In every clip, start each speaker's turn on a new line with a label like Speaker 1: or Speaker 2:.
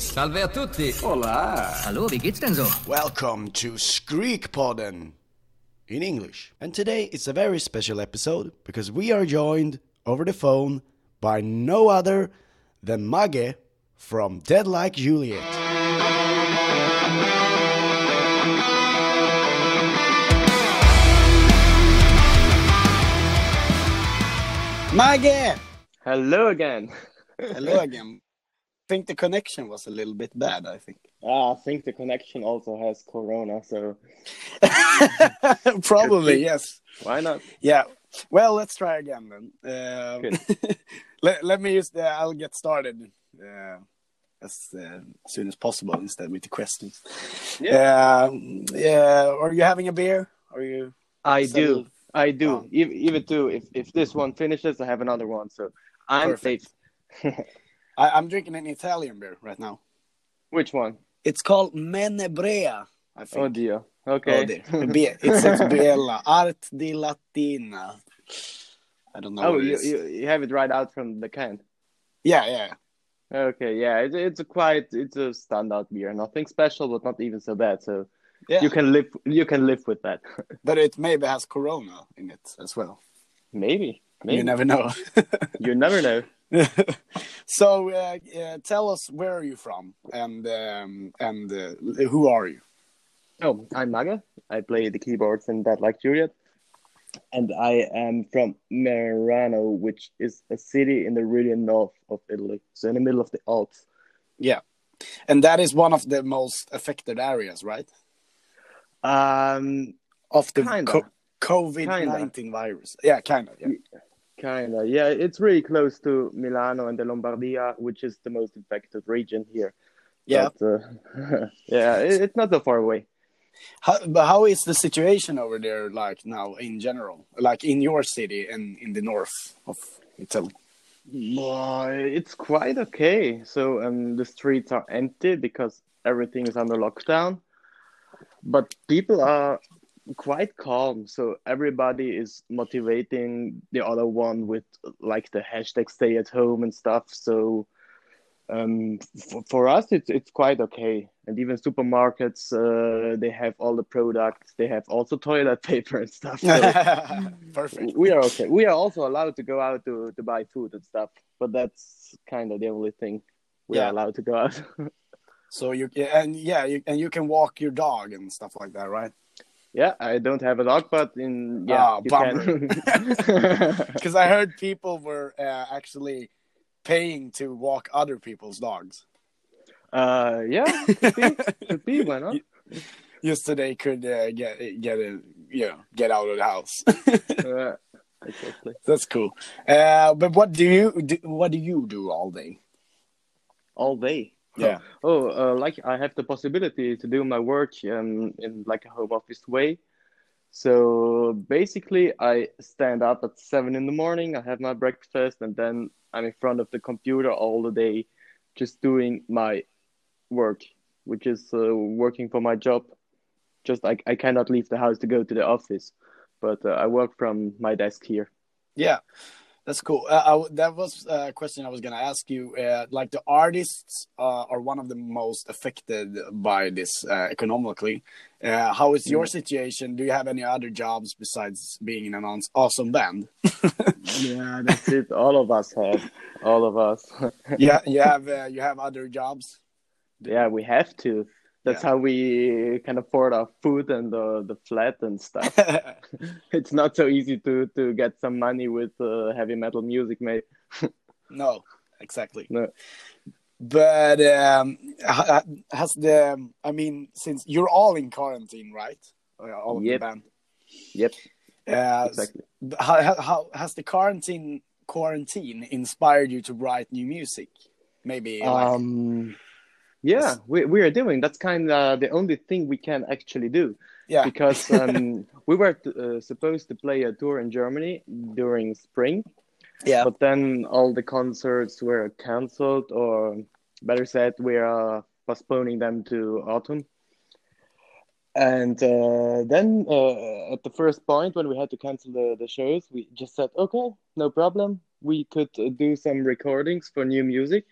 Speaker 1: Servus.
Speaker 2: Salve a tutti.
Speaker 3: Hola.
Speaker 1: Hallo, wie geht's denn so?
Speaker 3: Welcome to Skrikpodden in English. And today it's a very special episode because we are joined over the phone by no other than Magge from Dead Like Juliet. Magge!
Speaker 4: Hello again.
Speaker 3: Hello again. I think the connection was a little bit bad, I think.
Speaker 4: Ah, I think the connection also has corona, so
Speaker 3: Probably, yes.
Speaker 4: why not?
Speaker 3: Yeah. Well, let's try again then. Um, let, let me use the, I'll get started uh, as uh, soon as possible instead with the questions. Yeah. yeah. Are you having a beer? Are you?
Speaker 4: I
Speaker 3: settled?
Speaker 4: do. I do.
Speaker 3: Oh.
Speaker 4: Even, even too, if, if this one finishes, I have another one, so I'm
Speaker 3: Perfect.
Speaker 4: safe.
Speaker 3: I, I'm drinking an Italian beer right now.
Speaker 4: Which one?
Speaker 3: It's called Menabrea. I think.
Speaker 4: Oh dear. Okay.
Speaker 3: Oh, dear. Be- it says Biella. Art di Latina. I don't know.
Speaker 4: Oh, you, you you have it right out from the can.
Speaker 3: Yeah, yeah.
Speaker 4: Okay, yeah, it, it's a quite it's a standard beer. Nothing special, but not even so bad. So
Speaker 3: Yeah.
Speaker 4: you can live you can live with that.
Speaker 3: But it maybe has Corona in it as well.
Speaker 4: maybe, maybe
Speaker 3: You never know.
Speaker 4: You never know.
Speaker 3: so uh, uh, tell us where are you from and um, and uh, who are you?
Speaker 4: Oh, I'm Maga. I play the keyboards in Dead Like Juliet. And I am from Merano, which is a city in the really north of Italy. So in the middle of the Alps.
Speaker 3: Yeah, and that is one of the most affected areas, right?
Speaker 4: Um,
Speaker 3: Of the co- COVID nineteen virus. Yeah, kind of. Yeah.
Speaker 4: Kinda. Yeah, it's really close to Milano and the Lombardia, which is the most infected region here.
Speaker 3: Yeah.
Speaker 4: But, uh, yeah, it, it's not so far away.
Speaker 3: How, but how is the situation over there like now in general? Like in your city and in the north of Italy?
Speaker 4: Uh, it's quite okay. So um, the streets are empty because everything is under lockdown, but people are quite calm. So everybody is motivating the other one with like the hashtag stay at home and stuff. So um, for, for us, it's it's quite okay. And even supermarkets, uh, they have all the products. They have also toilet paper and stuff. So
Speaker 3: Perfect.
Speaker 4: we are okay. We are also allowed to go out to, to buy food and stuff, but that's kind of the only thing we
Speaker 3: Yeah.
Speaker 4: are allowed to go out.
Speaker 3: So you and yeah, you, and you can walk your dog and stuff like that, right?
Speaker 4: Yeah, I don't have a dog, but in yeah,
Speaker 3: Ah,
Speaker 4: you
Speaker 3: bummer.
Speaker 4: can.
Speaker 3: Because I heard people were uh, actually paying to walk other people's dogs,
Speaker 4: uh, yeah, could be, could be. Why not?
Speaker 3: just so they could uh, get get a, you know get out of the house.
Speaker 4: Uh, exactly.
Speaker 3: That's cool. Uh, but what do you do, what do you do all day?
Speaker 4: All day.
Speaker 3: Yeah.
Speaker 4: Oh, uh, like I have the possibility to do my work um, in like a home office way. So basically, I stand up at seven in the morning. I have my breakfast, and then I'm in front of the computer all the day, just doing my work, which is uh, working for my job. Just like I cannot leave the house to go to the office, but uh, I work from my desk here.
Speaker 3: Yeah, that's cool. Uh, I that was a question I was gonna ask you. Uh, like the artists uh, are one of the most affected by this uh, economically. Uh, how is your situation? Do you have any other jobs besides being in an awesome band?
Speaker 4: Yeah, that's it. All of us have. All of us.
Speaker 3: yeah, you have uh, you have other jobs.
Speaker 4: Yeah, we have to. That's
Speaker 3: Yeah.
Speaker 4: how we can afford our food and the the flat and stuff. it's not so easy to to get some money with uh, heavy metal music, mate.
Speaker 3: no, exactly.
Speaker 4: No.
Speaker 3: But um, ha- ha- has the I mean, since you're all in quarantine, right? Uh, All of
Speaker 4: Yep.
Speaker 3: the band.
Speaker 4: Yep,
Speaker 3: Uh,
Speaker 4: exactly.
Speaker 3: how, how, has the quarantine quarantine inspired you to write new music? Maybe like,
Speaker 4: Um, yeah, we we are doing. That's kind of the only thing we can actually do
Speaker 3: yeah,
Speaker 4: because um, we were uh, supposed to play a tour in Germany during spring,
Speaker 3: yeah,
Speaker 4: but then all the concerts were cancelled, or better said, we are postponing them to autumn. And uh, then uh, at the first point when we had to cancel the, the shows, we just said, okay, no problem. We could uh, do some recordings for new music.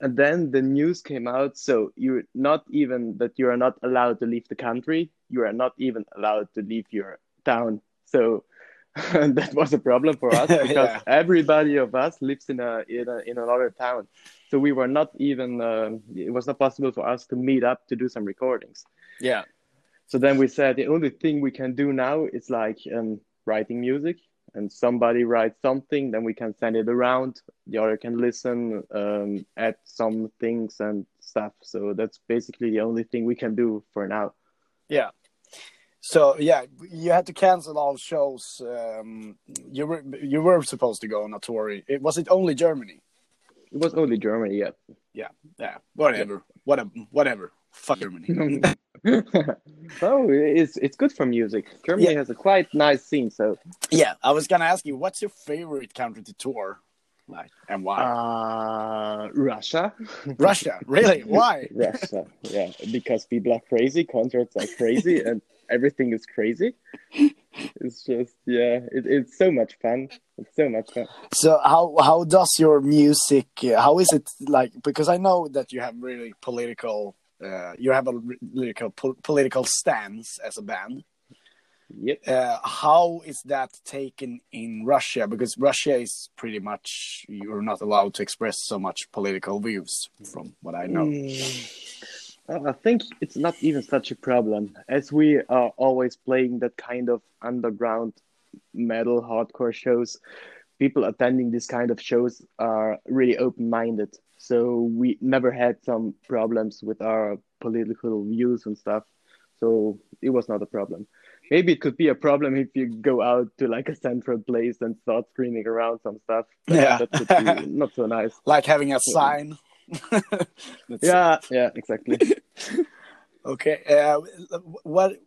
Speaker 4: And then the news came out. So you're not even that you are not allowed to leave the country. You are not even allowed to leave your town. So that was a problem for us because
Speaker 3: Yeah.
Speaker 4: everybody of us lives in a in a in another town. So we were not even. um it was not possible for us to meet up to do some recordings.
Speaker 3: Yeah.
Speaker 4: So then we said the only thing we can do now is like um, writing music, and somebody writes something, then we can send it around. The other can listen, um, add some things and stuff. So that's basically the only thing we can do for now.
Speaker 3: Yeah. So yeah, you had to cancel all shows. Um, you were you were supposed to go on a tour. It, was it only Germany?
Speaker 4: It was only Germany, yeah.
Speaker 3: Yeah. Yeah. Whatever. Whatever. Whatever. Fuck Germany.
Speaker 4: oh, it's it's good for music. Germany
Speaker 3: Yeah.
Speaker 4: has a quite nice scene. So
Speaker 3: yeah. I was gonna ask you, what's your favorite country to tour? Like and why?
Speaker 4: uh, Russia,
Speaker 3: Russia. Really? Why?
Speaker 4: Russia, yeah, because people are crazy, concerts are crazy, and everything is crazy. It's just yeah, it, it's so much fun. It's so much fun.
Speaker 3: So how how does your music? Uh, how is it like? Because I know that you have really political. Uh, you have a po- political stance as a band.
Speaker 4: Yep.
Speaker 3: Uh, how is that taken in Russia? Because Russia is pretty much you're not allowed to express so much political views, from what I know.
Speaker 4: Mm, I think it's not even such a problem as we are always playing that kind of underground metal hardcore shows. People attending this kind of shows are really open minded. So we never had some problems with our political views and stuff. So it was not a problem. Maybe it could be a problem if you go out to like a central place and start screaming around some stuff.
Speaker 3: Yeah.
Speaker 4: that could be not so nice.
Speaker 3: Like having a sign.
Speaker 4: Yeah, yeah, exactly.
Speaker 3: Okay. Uh, what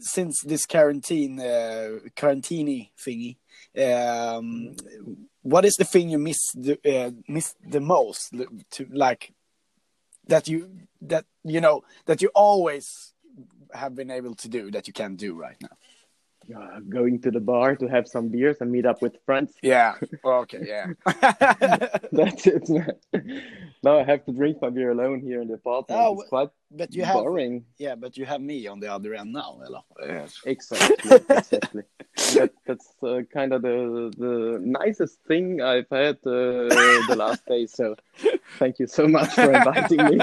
Speaker 3: since this quarantine uh, quarantini thingy, um, what is the thing you miss the uh, miss the most to like that you that you know that you always have been able to do that you can't do right now?
Speaker 4: Uh, going to the bar to have some beers and meet up with friends.
Speaker 3: Yeah. Okay. Yeah.
Speaker 4: That's it. now I have to drink my beer alone here in the apartment.
Speaker 3: Oh,
Speaker 4: it's quite
Speaker 3: but you have
Speaker 4: boring.
Speaker 3: yeah, but you have me on the other end now, eller? Yes.
Speaker 4: Exactly. exactly. that, that's uh, kind of the the nicest thing I've had uh, the last day. So thank you so much for inviting me.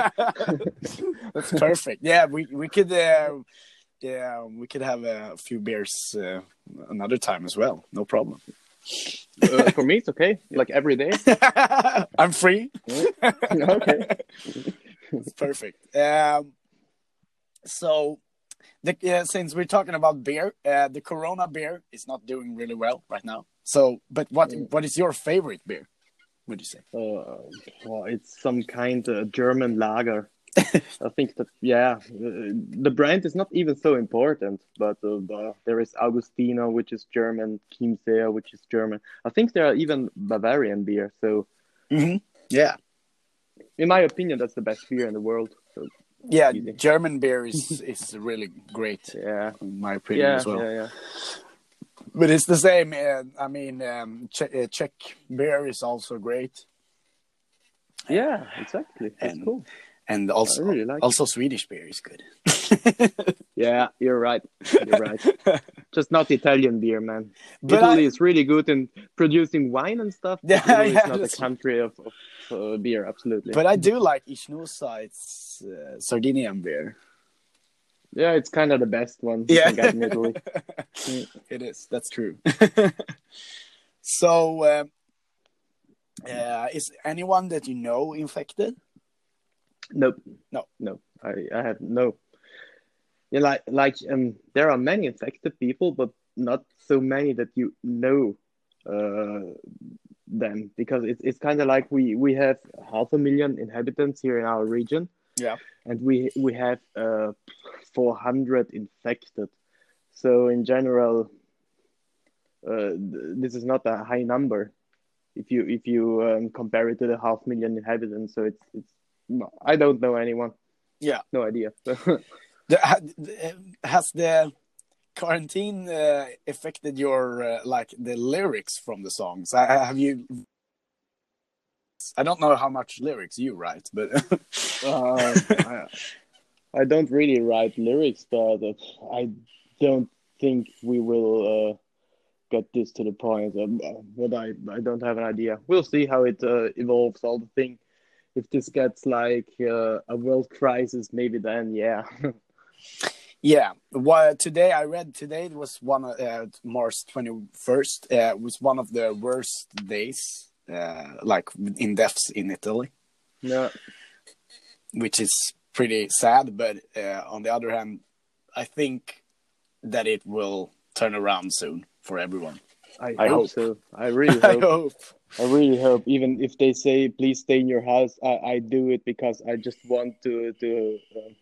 Speaker 3: That's perfect. Yeah, we we could uh, yeah we could have a few beers uh, another time as well. No problem.
Speaker 4: Uh, for me, it's okay. Like every day.
Speaker 3: I'm free.
Speaker 4: okay.
Speaker 3: It's perfect. Um, so, the, uh, since we're talking about beer, uh, the Corona beer is not doing really well right now. So, but what what is your favorite beer? Would you say?
Speaker 4: Uh, well, it's some kind of German lager. I think that yeah, the brand is not even so important, but uh, the- there is Augustiner, which is German, Chiemseer, which is German. I think there are even Bavarian beer. So,
Speaker 3: Mm-hmm. Yeah,
Speaker 4: in my opinion, that's the best beer in the world. So,
Speaker 3: yeah.
Speaker 4: Easy.
Speaker 3: German beer is is really great,
Speaker 4: yeah,
Speaker 3: in my opinion
Speaker 4: yeah,
Speaker 3: as well.
Speaker 4: yeah, yeah.
Speaker 3: But it's the same. Uh, I mean, um, Czech, uh, Czech beer is also great,
Speaker 4: Yeah, exactly. That's
Speaker 3: And-
Speaker 4: cool.
Speaker 3: And also
Speaker 4: really like it.
Speaker 3: also Swedish beer is good.
Speaker 4: Yeah, you're right. You're right. Just not Italian beer, man.
Speaker 3: But
Speaker 4: Italy
Speaker 3: I-
Speaker 4: is really good in producing wine and stuff.
Speaker 3: Yeah,
Speaker 4: Italy
Speaker 3: yeah,
Speaker 4: is not a country of, of uh, beer, absolutely.
Speaker 3: But I do like Ichnusa. It's uh, Sardinian beer.
Speaker 4: yeah, it's kind of the best one
Speaker 3: Yeah.
Speaker 4: in Italy.
Speaker 3: It is. That's true. so, um, uh, is anyone that you know infected?
Speaker 4: Nope.
Speaker 3: No.
Speaker 4: No. I, I have no. Yeah, like like um, there are many infected people, but not so many that you know uh, them because it's it's kind of like we we have half a million inhabitants here in our region.
Speaker 3: Yeah.
Speaker 4: and we we have uh, 400 infected. So in general, uh, this is not a high number if you if you um, compare it to the half million inhabitants. So it's it's I don't know anyone.
Speaker 3: Yeah.
Speaker 4: no idea.
Speaker 3: Has the quarantine uh, affected your uh, like the lyrics from the songs? Uh, have you I don't know how much lyrics you write, but
Speaker 4: Uh, I, I don't really write lyrics, but I don't think we will uh, get this to the point. Um, but I, I don't have an idea. We'll see how it uh, evolves. All the thing. If this gets like uh, a world crisis, maybe then yeah.
Speaker 3: yeah. Well, today I read today it was one of uh, March twenty first. Uh, was one of the worst days, uh, like in deaths in Italy,
Speaker 4: no.
Speaker 3: which is pretty sad. But uh, on the other hand, I think that it will turn around soon for everyone.
Speaker 4: I,
Speaker 3: I
Speaker 4: hope,
Speaker 3: hope.
Speaker 4: so. I really
Speaker 3: I
Speaker 4: hope. I really hope. Even if they say please stay in your house, I, I do it because I just want to to uh,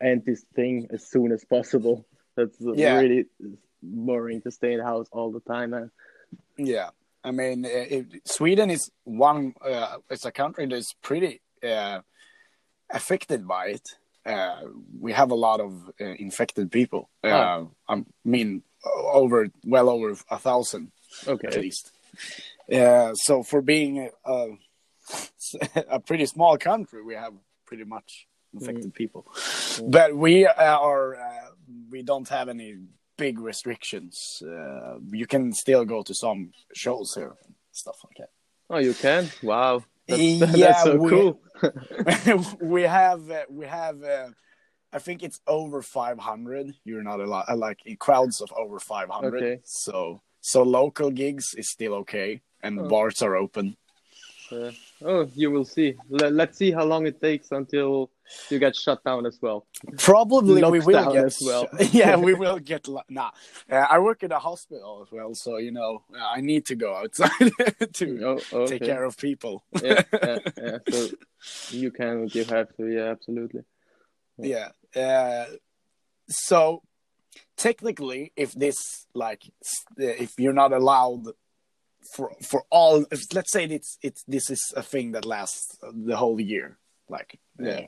Speaker 4: end this thing as soon as possible. That's
Speaker 3: Yeah.
Speaker 4: really boring to stay in the house all the time, man.
Speaker 3: Yeah, I mean, uh, it, Sweden is one. Uh, it's a country that's pretty uh, affected by it. Uh, we have a lot of uh, infected people. Uh, I mean, over well over a thousand
Speaker 4: okay.
Speaker 3: at least. Uh, so for being a, a pretty small country, we have pretty much infected people. But we are uh, we don't have any big restrictions. Uh, you can still go to some shows here, and stuff like that.
Speaker 4: Oh, you can? Wow. That's,
Speaker 3: Yeah,
Speaker 4: that's so
Speaker 3: we-
Speaker 4: cool.
Speaker 3: we have uh, we have uh, I think it's over 500. You're not allowed uh, like in crowds of over 500.
Speaker 4: Okay.
Speaker 3: So so local gigs is still okay, and
Speaker 4: Oh.
Speaker 3: bars are open.
Speaker 4: Uh, oh, you will see. Let, let's see how long it takes until you get shut down as well.
Speaker 3: Probably we will get
Speaker 4: as well.
Speaker 3: yeah, we will get. lo- Nah, uh, I work in a hospital as well, so you know uh, I need to go outside to
Speaker 4: Oh, okay.
Speaker 3: take care of people.
Speaker 4: yeah, yeah, yeah. So you can, you have to. Yeah, absolutely.
Speaker 3: yeah. Uh, so technically, if this like uh, if you're not allowed for for all, if, let's say it's it's this is a thing that lasts the whole year, like yeah.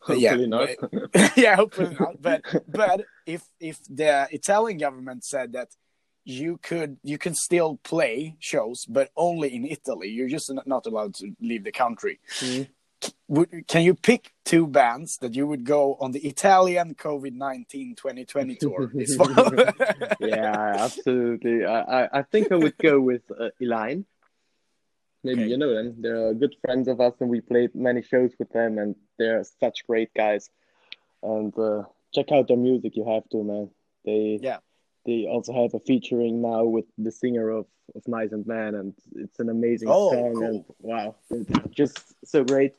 Speaker 4: Hopefully not.
Speaker 3: but- yeah, hopefully not. But but if if the Italian government said that you could you can still play shows, but only in Italy, you're just not- allowed to leave the country.
Speaker 4: Mhm.
Speaker 3: Would, can you pick two bands that you would go on the Italian COVID 19 2020 tour this fall?
Speaker 4: yeah, absolutely. I, I, I think I would go with uh, Elaine. Maybe
Speaker 3: Okay.
Speaker 4: you know them. They're good friends of us, and we played many shows with them, and they're such great guys. And uh, check out their music. You have to, man. They
Speaker 3: Yeah.
Speaker 4: They also have a featuring now with the singer of, of Mice and Men, and it's an amazing
Speaker 3: Oh,
Speaker 4: song.
Speaker 3: cool.
Speaker 4: And wow, it's just so great.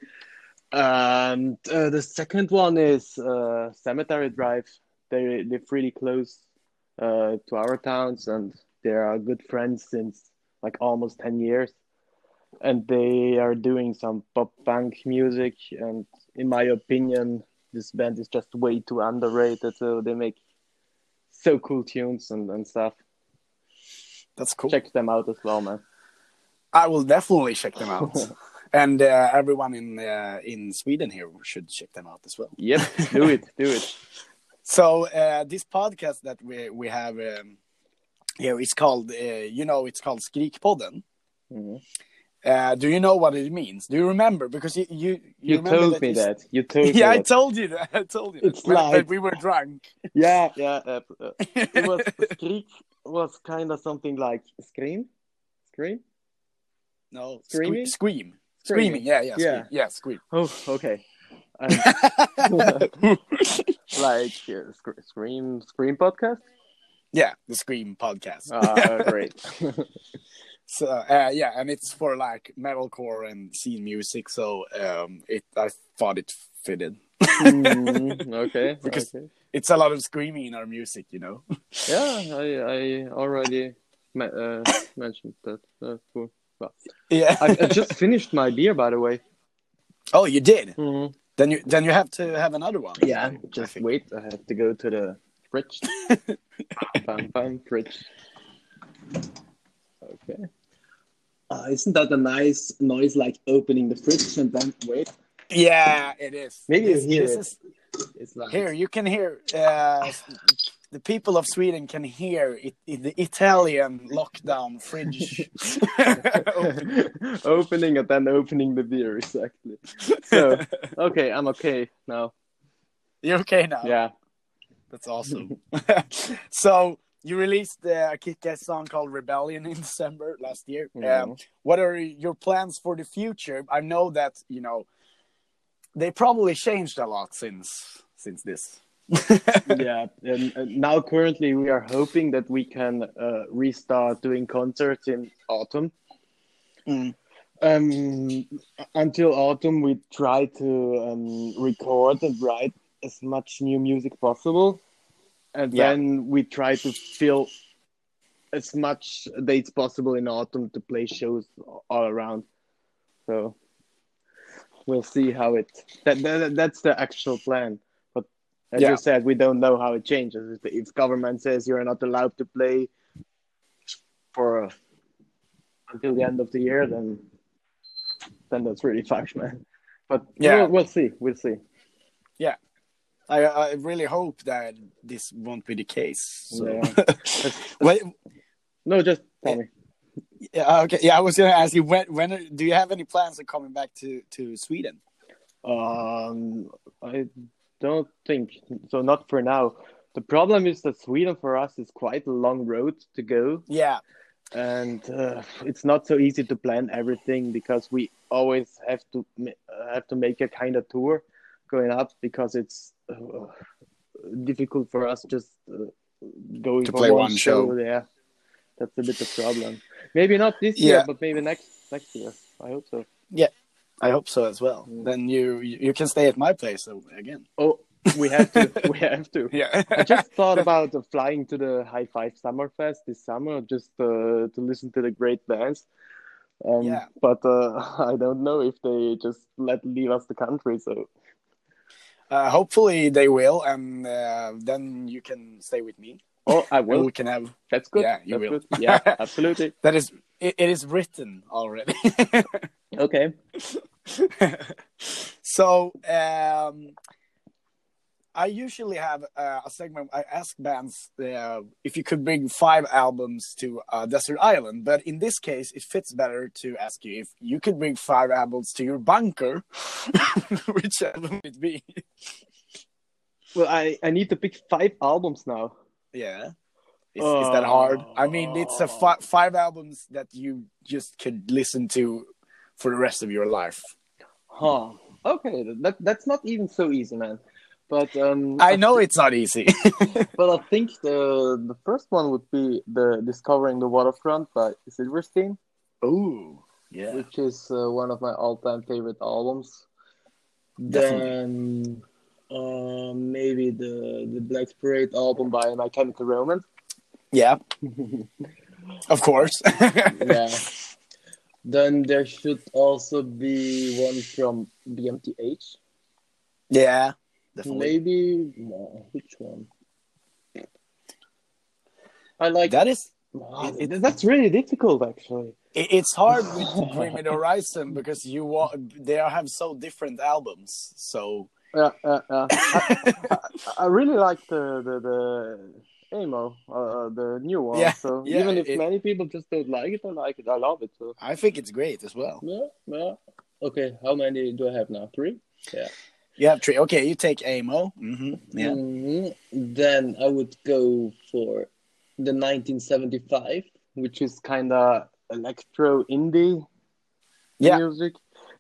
Speaker 4: And uh, the second one is uh, Cemetery Drive. They they're pretty close uh, to our towns, and they are good friends since like almost ten years. And they are doing some pop punk music, and in my opinion, this band is just way too underrated. So they make so cool tunes and, and stuff.
Speaker 3: That's cool.
Speaker 4: Check them out as well, man.
Speaker 3: I will definitely check them out. and uh, everyone in uh, in Sweden here should check them out as well.
Speaker 4: Yep, do it, do it.
Speaker 3: So uh, this podcast that we we have um, here is called, uh, you know, it's called Skrikpodden.
Speaker 4: Mhm.
Speaker 3: Uh, do you know what it means? Do you remember? Because you you,
Speaker 4: You,
Speaker 3: remember
Speaker 4: told me
Speaker 3: you-
Speaker 4: that. You told me
Speaker 3: Yeah, I
Speaker 4: that.
Speaker 3: told you that. I told you.
Speaker 4: It's
Speaker 3: that. When-
Speaker 4: like-
Speaker 3: we were drunk.
Speaker 4: Yeah, yeah. Uh, it was Skrik was kind of something like scream, scream.
Speaker 3: no,
Speaker 4: Screaming?
Speaker 3: scream, scream,
Speaker 4: Screaming.
Speaker 3: Yeah, yeah,
Speaker 4: Yeah.
Speaker 3: scream. yeah, scream.
Speaker 4: Oh, okay. Like uh, sc- scream, scream podcast.
Speaker 3: yeah, the Scream podcast.
Speaker 4: Ah, great.
Speaker 3: So uh, yeah, and it's for like metalcore and scene music. So um, it I thought it fitted.
Speaker 4: Mm, okay,
Speaker 3: Because-
Speaker 4: okay.
Speaker 3: It's a lot of screaming in our music, you know.
Speaker 4: Yeah, I I already me- uh, mentioned that. Uh, cool. Well,
Speaker 3: Yeah.
Speaker 4: I, I just finished my beer, by the way.
Speaker 3: oh, you did.
Speaker 4: Mm-hmm.
Speaker 3: Then you then you have to have another one.
Speaker 4: Yeah, just
Speaker 3: think.
Speaker 4: wait. I have to go to the fridge. bam, bam, fridge. Okay. Uh, isn't that a nice noise, like opening the fridge and then wait?
Speaker 3: Yeah, it is.
Speaker 4: Maybe you
Speaker 3: This-
Speaker 4: hear
Speaker 3: this
Speaker 4: it.
Speaker 3: is-
Speaker 4: It's like
Speaker 3: here you can hear. Uh, the people of Sweden can hear it, it, the Italian lockdown fridge opening.
Speaker 4: opening and then opening the beer exactly. So okay, I'm okay now.
Speaker 3: You're okay now.
Speaker 4: Yeah.
Speaker 3: That's awesome. so you released uh, a kick-ass song called "Rebellion" in December last year.
Speaker 4: Yeah.
Speaker 3: Um, what are your plans for the future? I know that you know they probably changed a lot since since this.
Speaker 4: yeah, and, and now currently we are hoping that we can uh, restart doing concerts in autumn.
Speaker 3: Mm.
Speaker 4: Um, until autumn, we try to um, record and write as much new music possible, and
Speaker 3: Yeah.
Speaker 4: then we try to fill as much dates possible in autumn to play shows all around. So we'll see how it. That, that that's the actual plan. As
Speaker 3: Yeah.
Speaker 4: you said, we don't know how it changes. If, government says you're not allowed to play for uh, until the end of the year, then then that's really fucked, man. But
Speaker 3: Yeah.
Speaker 4: we'll, we'll see. We'll see.
Speaker 3: Yeah, I, I really hope that this won't be the case. So.
Speaker 4: Yeah.
Speaker 3: Wait,
Speaker 4: No, just tell me.
Speaker 3: yeah, okay. Yeah, I was gonna ask you when. When do you have any plans of coming back to to Sweden?
Speaker 4: Um, I don't think so. Not for now. The problem is that Sweden for us is quite a long road to go,
Speaker 3: Yeah,
Speaker 4: and uh, it's not so easy to plan everything because we always have to uh, have to make a kind of tour going up because it's uh, difficult for us just uh, going
Speaker 3: To play one show.
Speaker 4: Yeah, that's a bit of problem. Maybe not this year, but maybe next next year. I hope so.
Speaker 3: I hope so as well.
Speaker 4: Mm.
Speaker 3: Then you you can stay at my place again.
Speaker 4: Oh, we have to. we have to.
Speaker 3: Yeah,
Speaker 4: I just thought about uh, flying to the High Five Summer Fest this summer just uh, to listen to the great bands. Um,
Speaker 3: Yeah.
Speaker 4: But uh, I don't know if they just let leave us the country. So
Speaker 3: uh, hopefully they will, and uh, then you can stay with me.
Speaker 4: Oh, I
Speaker 3: And
Speaker 4: will.
Speaker 3: we can have
Speaker 4: That's good.
Speaker 3: Yeah, you
Speaker 4: That's
Speaker 3: will.
Speaker 4: good. Yeah, absolutely.
Speaker 3: that is it, it is written already.
Speaker 4: Okay.
Speaker 3: so um, I usually have uh, a segment. I ask bands uh, if you could bring five albums to a desert island, but in this case, it fits better to ask you if you could bring five albums to your bunker. which album would it be?
Speaker 4: Well, I, I need to pick five albums now.
Speaker 3: Yeah. Is, is that hard? I mean, it's a
Speaker 4: Oh.
Speaker 3: fi- five albums that you just could listen to for the rest of your life.
Speaker 4: Huh. Okay. That that's not even so easy, man. But um,
Speaker 3: I know it's not easy.
Speaker 4: But I think the the first one would be the Discovering the Waterfront by Silverstein.
Speaker 3: Oh, yeah.
Speaker 4: which is uh, one of my all-time favorite albums.
Speaker 3: Definitely.
Speaker 4: Then uh, maybe the the Black Parade album by My Chemical Romance.
Speaker 3: Yeah, of course.
Speaker 4: yeah. Then there should also be one from BMTH.
Speaker 3: yeah, definitely.
Speaker 4: Maybe no, which one? I like
Speaker 3: That is,
Speaker 4: Ah, it- that's really difficult actually.
Speaker 3: it, it's hard with Me Horizon because you want they have so different albums. So
Speaker 4: Yeah, yeah, yeah. I, I, really like the the, the amo, uh, the new one.
Speaker 3: Yeah,
Speaker 4: so
Speaker 3: yeah,
Speaker 4: even if
Speaker 3: it-
Speaker 4: many people just don't like it, I like it. I love it. So
Speaker 3: I think it's great as well.
Speaker 4: yeah, yeah. Okay, how many do I have now? Three. Yeah.
Speaker 3: You have three. Okay, you take Amo. hmm Yeah.
Speaker 4: Mhm. Then I would go for the 1975, which is kind of electro indie
Speaker 3: Yeah.
Speaker 4: music.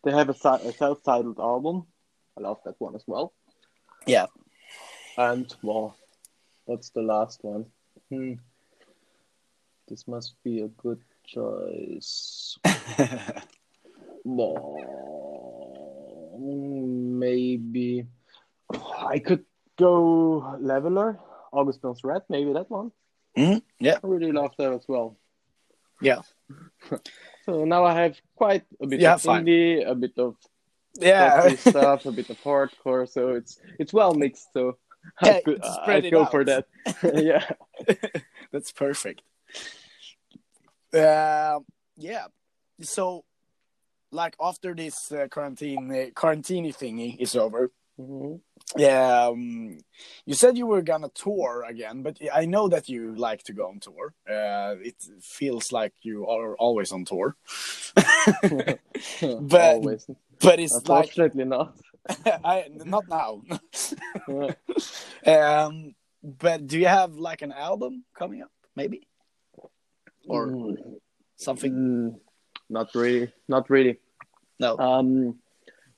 Speaker 4: They have a, a self-titled album. I love that one as well.
Speaker 3: Yeah.
Speaker 4: And well, what's the last one? Hmm. This must be a good choice. Maybe I could go Leveler, August Augustine's Red, maybe that one.
Speaker 3: Mhm, yeah.
Speaker 4: I really love that as well.
Speaker 3: Yeah.
Speaker 4: So now I have quite a bit
Speaker 3: Yeah,
Speaker 4: of
Speaker 3: fine.
Speaker 4: indie, a bit of
Speaker 3: Yeah.
Speaker 4: stuff, a bit of hardcore. So it's it's well mixed. So
Speaker 3: Yeah,
Speaker 4: I could I go
Speaker 3: out.
Speaker 4: for that. yeah.
Speaker 3: That's perfect. Uh, yeah. So, like after this uh, quarantine uh, quarantine thingy is over,
Speaker 4: Mhm.
Speaker 3: Yeah, um, you said you were gonna tour again, but I know that you like to go on tour. Uh, it feels like you are always on tour. but
Speaker 4: Always.
Speaker 3: but it's like
Speaker 4: Unfortunately not.
Speaker 3: I not now. Um, but do you have like an album coming up, maybe, or
Speaker 4: Mm,
Speaker 3: something?
Speaker 4: mm, not really. Not really.
Speaker 3: No.
Speaker 4: Um,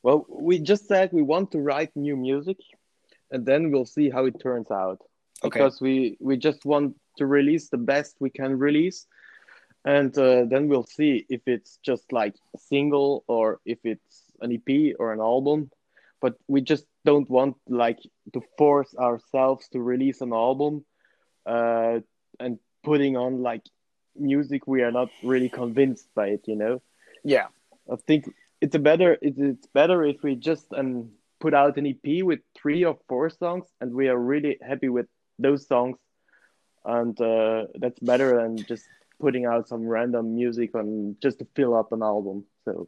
Speaker 4: well, we just said we want to write new music, and then we'll see how it turns out.
Speaker 3: Okay.
Speaker 4: Because we we just want to release the best we can release, and uh, then we'll see if it's just like a single or if it's an EP or an album. But we just don't want like to force ourselves to release an album, uh, and putting on like music we are not really convinced by it. You know.
Speaker 3: Yeah.
Speaker 4: I think it's a better it's better if we just um put out an EP with three or four songs and we are really happy with those songs. And uh, that's better than just putting out some random music on just to fill up an album so.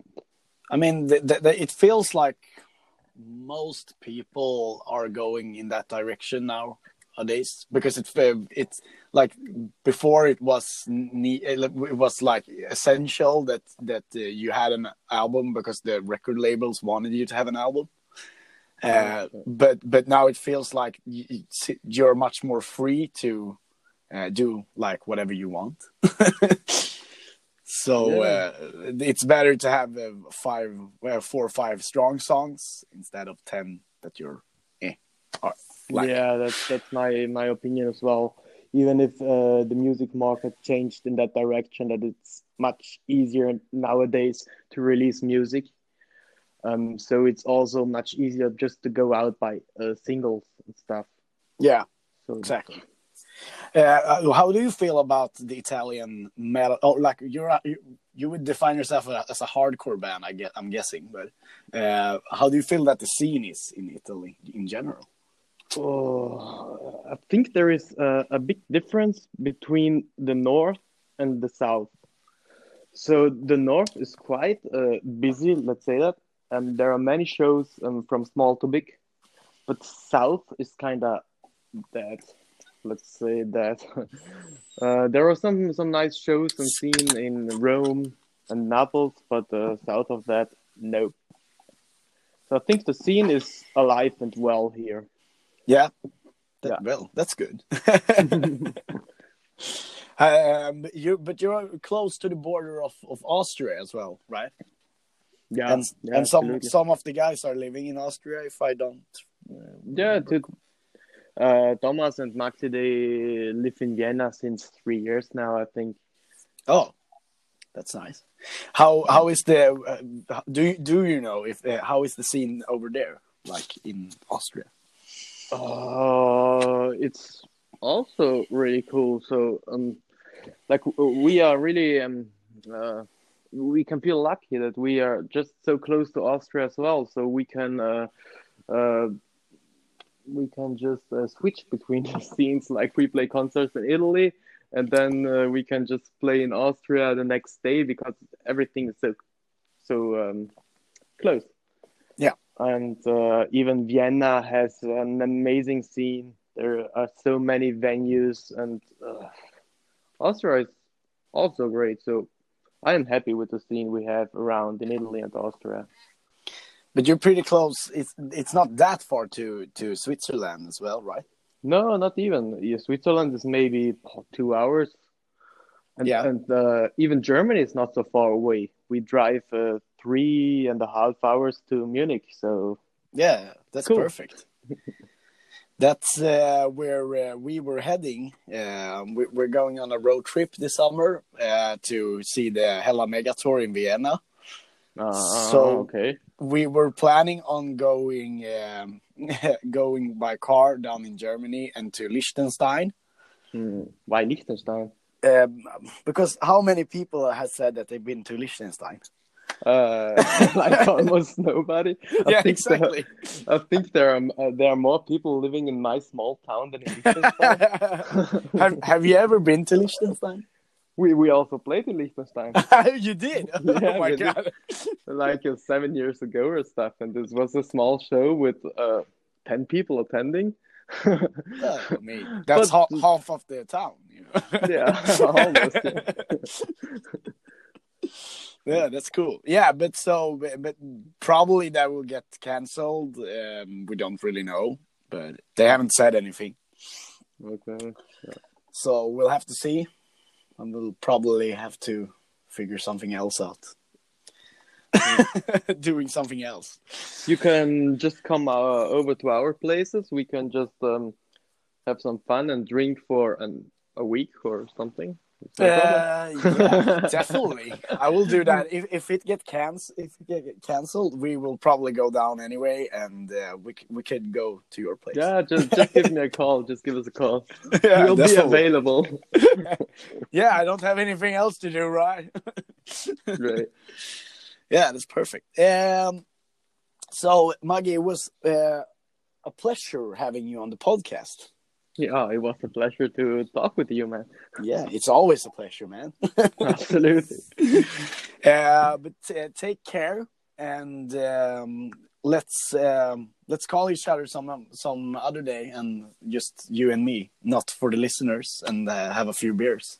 Speaker 3: I mean, th th th it feels like most people are going in that direction nowadays because it it's like before it was ne- it was like essential that that uh, you had an album because the record labels wanted you to have an album. Uh, but but now it feels like you're much more free to uh, do like whatever you want. so
Speaker 4: Yeah.
Speaker 3: uh, it's better to have uh, five, four or five strong songs instead of ten that you're eh, are like.
Speaker 4: yeah that's that's my my opinion as well even if uh, the music market changed in that direction that it's much easier nowadays to release music um, so it's also much easier just to go out by uh, singles and stuff
Speaker 3: yeah,
Speaker 4: so
Speaker 3: exactly. Uh, how do you feel about the Italian metal? Oh, like you're you, you would define yourself as a hardcore band, I get. I'm guessing, but uh, how do you feel that the scene is in Italy in general?
Speaker 4: Oh, I think there is a, a big difference between the north and the south. So the north is quite uh, busy, let's say that, and there are many shows um, from small to big. But south is kind of dead. Let's say that. uh, there are some some nice shows and scene in Rome and Naples, but uh, south of that, nope. So I think the scene is alive and well here.
Speaker 3: Yeah. That,
Speaker 4: Yeah.
Speaker 3: Well, that's good. um, you, but you're close to the border of, of Austria as well, right?
Speaker 4: Yeah,
Speaker 3: and
Speaker 4: yeah,
Speaker 3: and some
Speaker 4: absolutely.
Speaker 3: some of the guys are living in Austria. If I don't,
Speaker 4: yeah. To, uh, Thomas and Maxi they live in Vienna since three years now, I think.
Speaker 3: oh, that's nice. How how is the uh, do you, do you know if uh, how is the scene over there like in Austria?
Speaker 4: Uh, it's also really cool. So, um, like we are really um, uh, we can feel lucky that we are just so close to Austria as well. So we can uh, uh, we can just uh, switch between the scenes. Like we play concerts in Italy, and then uh, we can just play in Austria the next day because everything is so so um, close. And uh, even Vienna has an amazing scene. There are so many venues, and uh, Austria is also great. So I am happy with the scene we have around in Italy and Austria.
Speaker 3: But you're pretty close. It's it's not that far to to Switzerland as well, right?
Speaker 4: No, not even. Yeah, Switzerland is maybe two hours. And,
Speaker 3: Yeah.
Speaker 4: and uh, even Germany is not so far away. We drive uh, three and a half hours to Munich. So
Speaker 3: Yeah, that's
Speaker 4: Cool.
Speaker 3: perfect. that's uh, where uh, we were heading. Um, we, we're going on a road trip this summer uh, to see the Hella Mega Tour in Vienna.
Speaker 4: uh,
Speaker 3: So-
Speaker 4: okay.
Speaker 3: We were planning on going um, going by car down in Germany and to Liechtenstein.
Speaker 4: Hmm. Why Liechtenstein?
Speaker 3: Um, because how many people have said that they've been to Liechtenstein?
Speaker 4: Uh, like almost nobody. I think there-
Speaker 3: exactly.
Speaker 4: I think there are uh, there are more people living in my small town than in Liechtenstein.
Speaker 3: have Have you ever been to Liechtenstein?
Speaker 4: we we also played in Liechtenstein
Speaker 3: you did.
Speaker 4: Yeah,
Speaker 3: oh my god.
Speaker 4: like uh, seven years ago or stuff, and this was a small show with uh, ten people attending.
Speaker 3: Yeah, I mean, that's
Speaker 4: But-
Speaker 3: ha- half of the town. You know?
Speaker 4: yeah, almost. yeah.
Speaker 3: Yeah, that's cool. Yeah, but so, but, probably that will get cancelled. Um, we don't really know, but they haven't said anything.
Speaker 4: Okay.
Speaker 3: So we'll have to see, and we'll probably have to figure something else out. Doing something else.
Speaker 4: You can just come uh, over to our places. We can just um, have some fun and drink for an, a week or something. Is
Speaker 3: Uh, yeah, definitely. I will do that. If if it get canc- if it get cancelled, we will probably go down anyway, and uh, we c- we could go to your place.
Speaker 4: yeah, just just give me a call. Just give us a call.
Speaker 3: yeah,
Speaker 4: we'll be available.
Speaker 3: Yeah, I don't have anything else to do, right?
Speaker 4: Great.
Speaker 3: yeah, that's perfect. Um, so Maggie, it was uh, a pleasure having you on the podcast.
Speaker 4: Yeah, it was a pleasure to talk with you, man.
Speaker 3: Yeah, it's always a pleasure, man.
Speaker 4: Absolutely.
Speaker 3: uh, but uh, take care and um, let's um, let's call each other some some other day and just you and me, not for the listeners, and uh, have a few beers.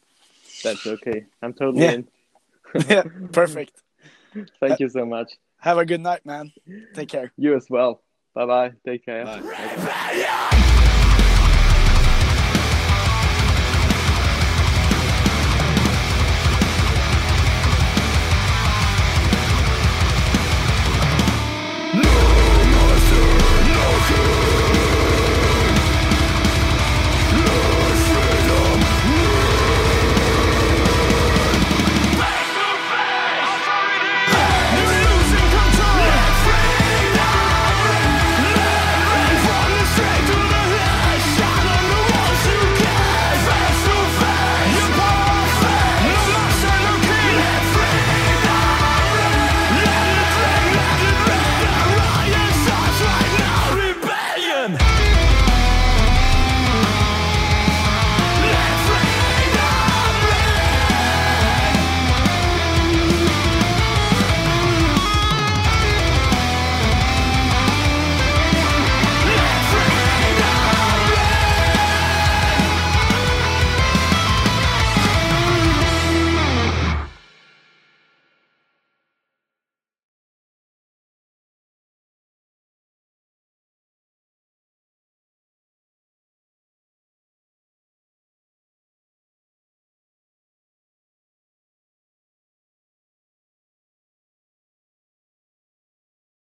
Speaker 4: That's okay. I'm totally
Speaker 3: Yeah.
Speaker 4: in.
Speaker 3: yeah, perfect.
Speaker 4: Thank you so much.
Speaker 3: Have a good night, man. Take care.
Speaker 4: You as well. Bye bye. Take care.
Speaker 3: Bye.
Speaker 4: Bye.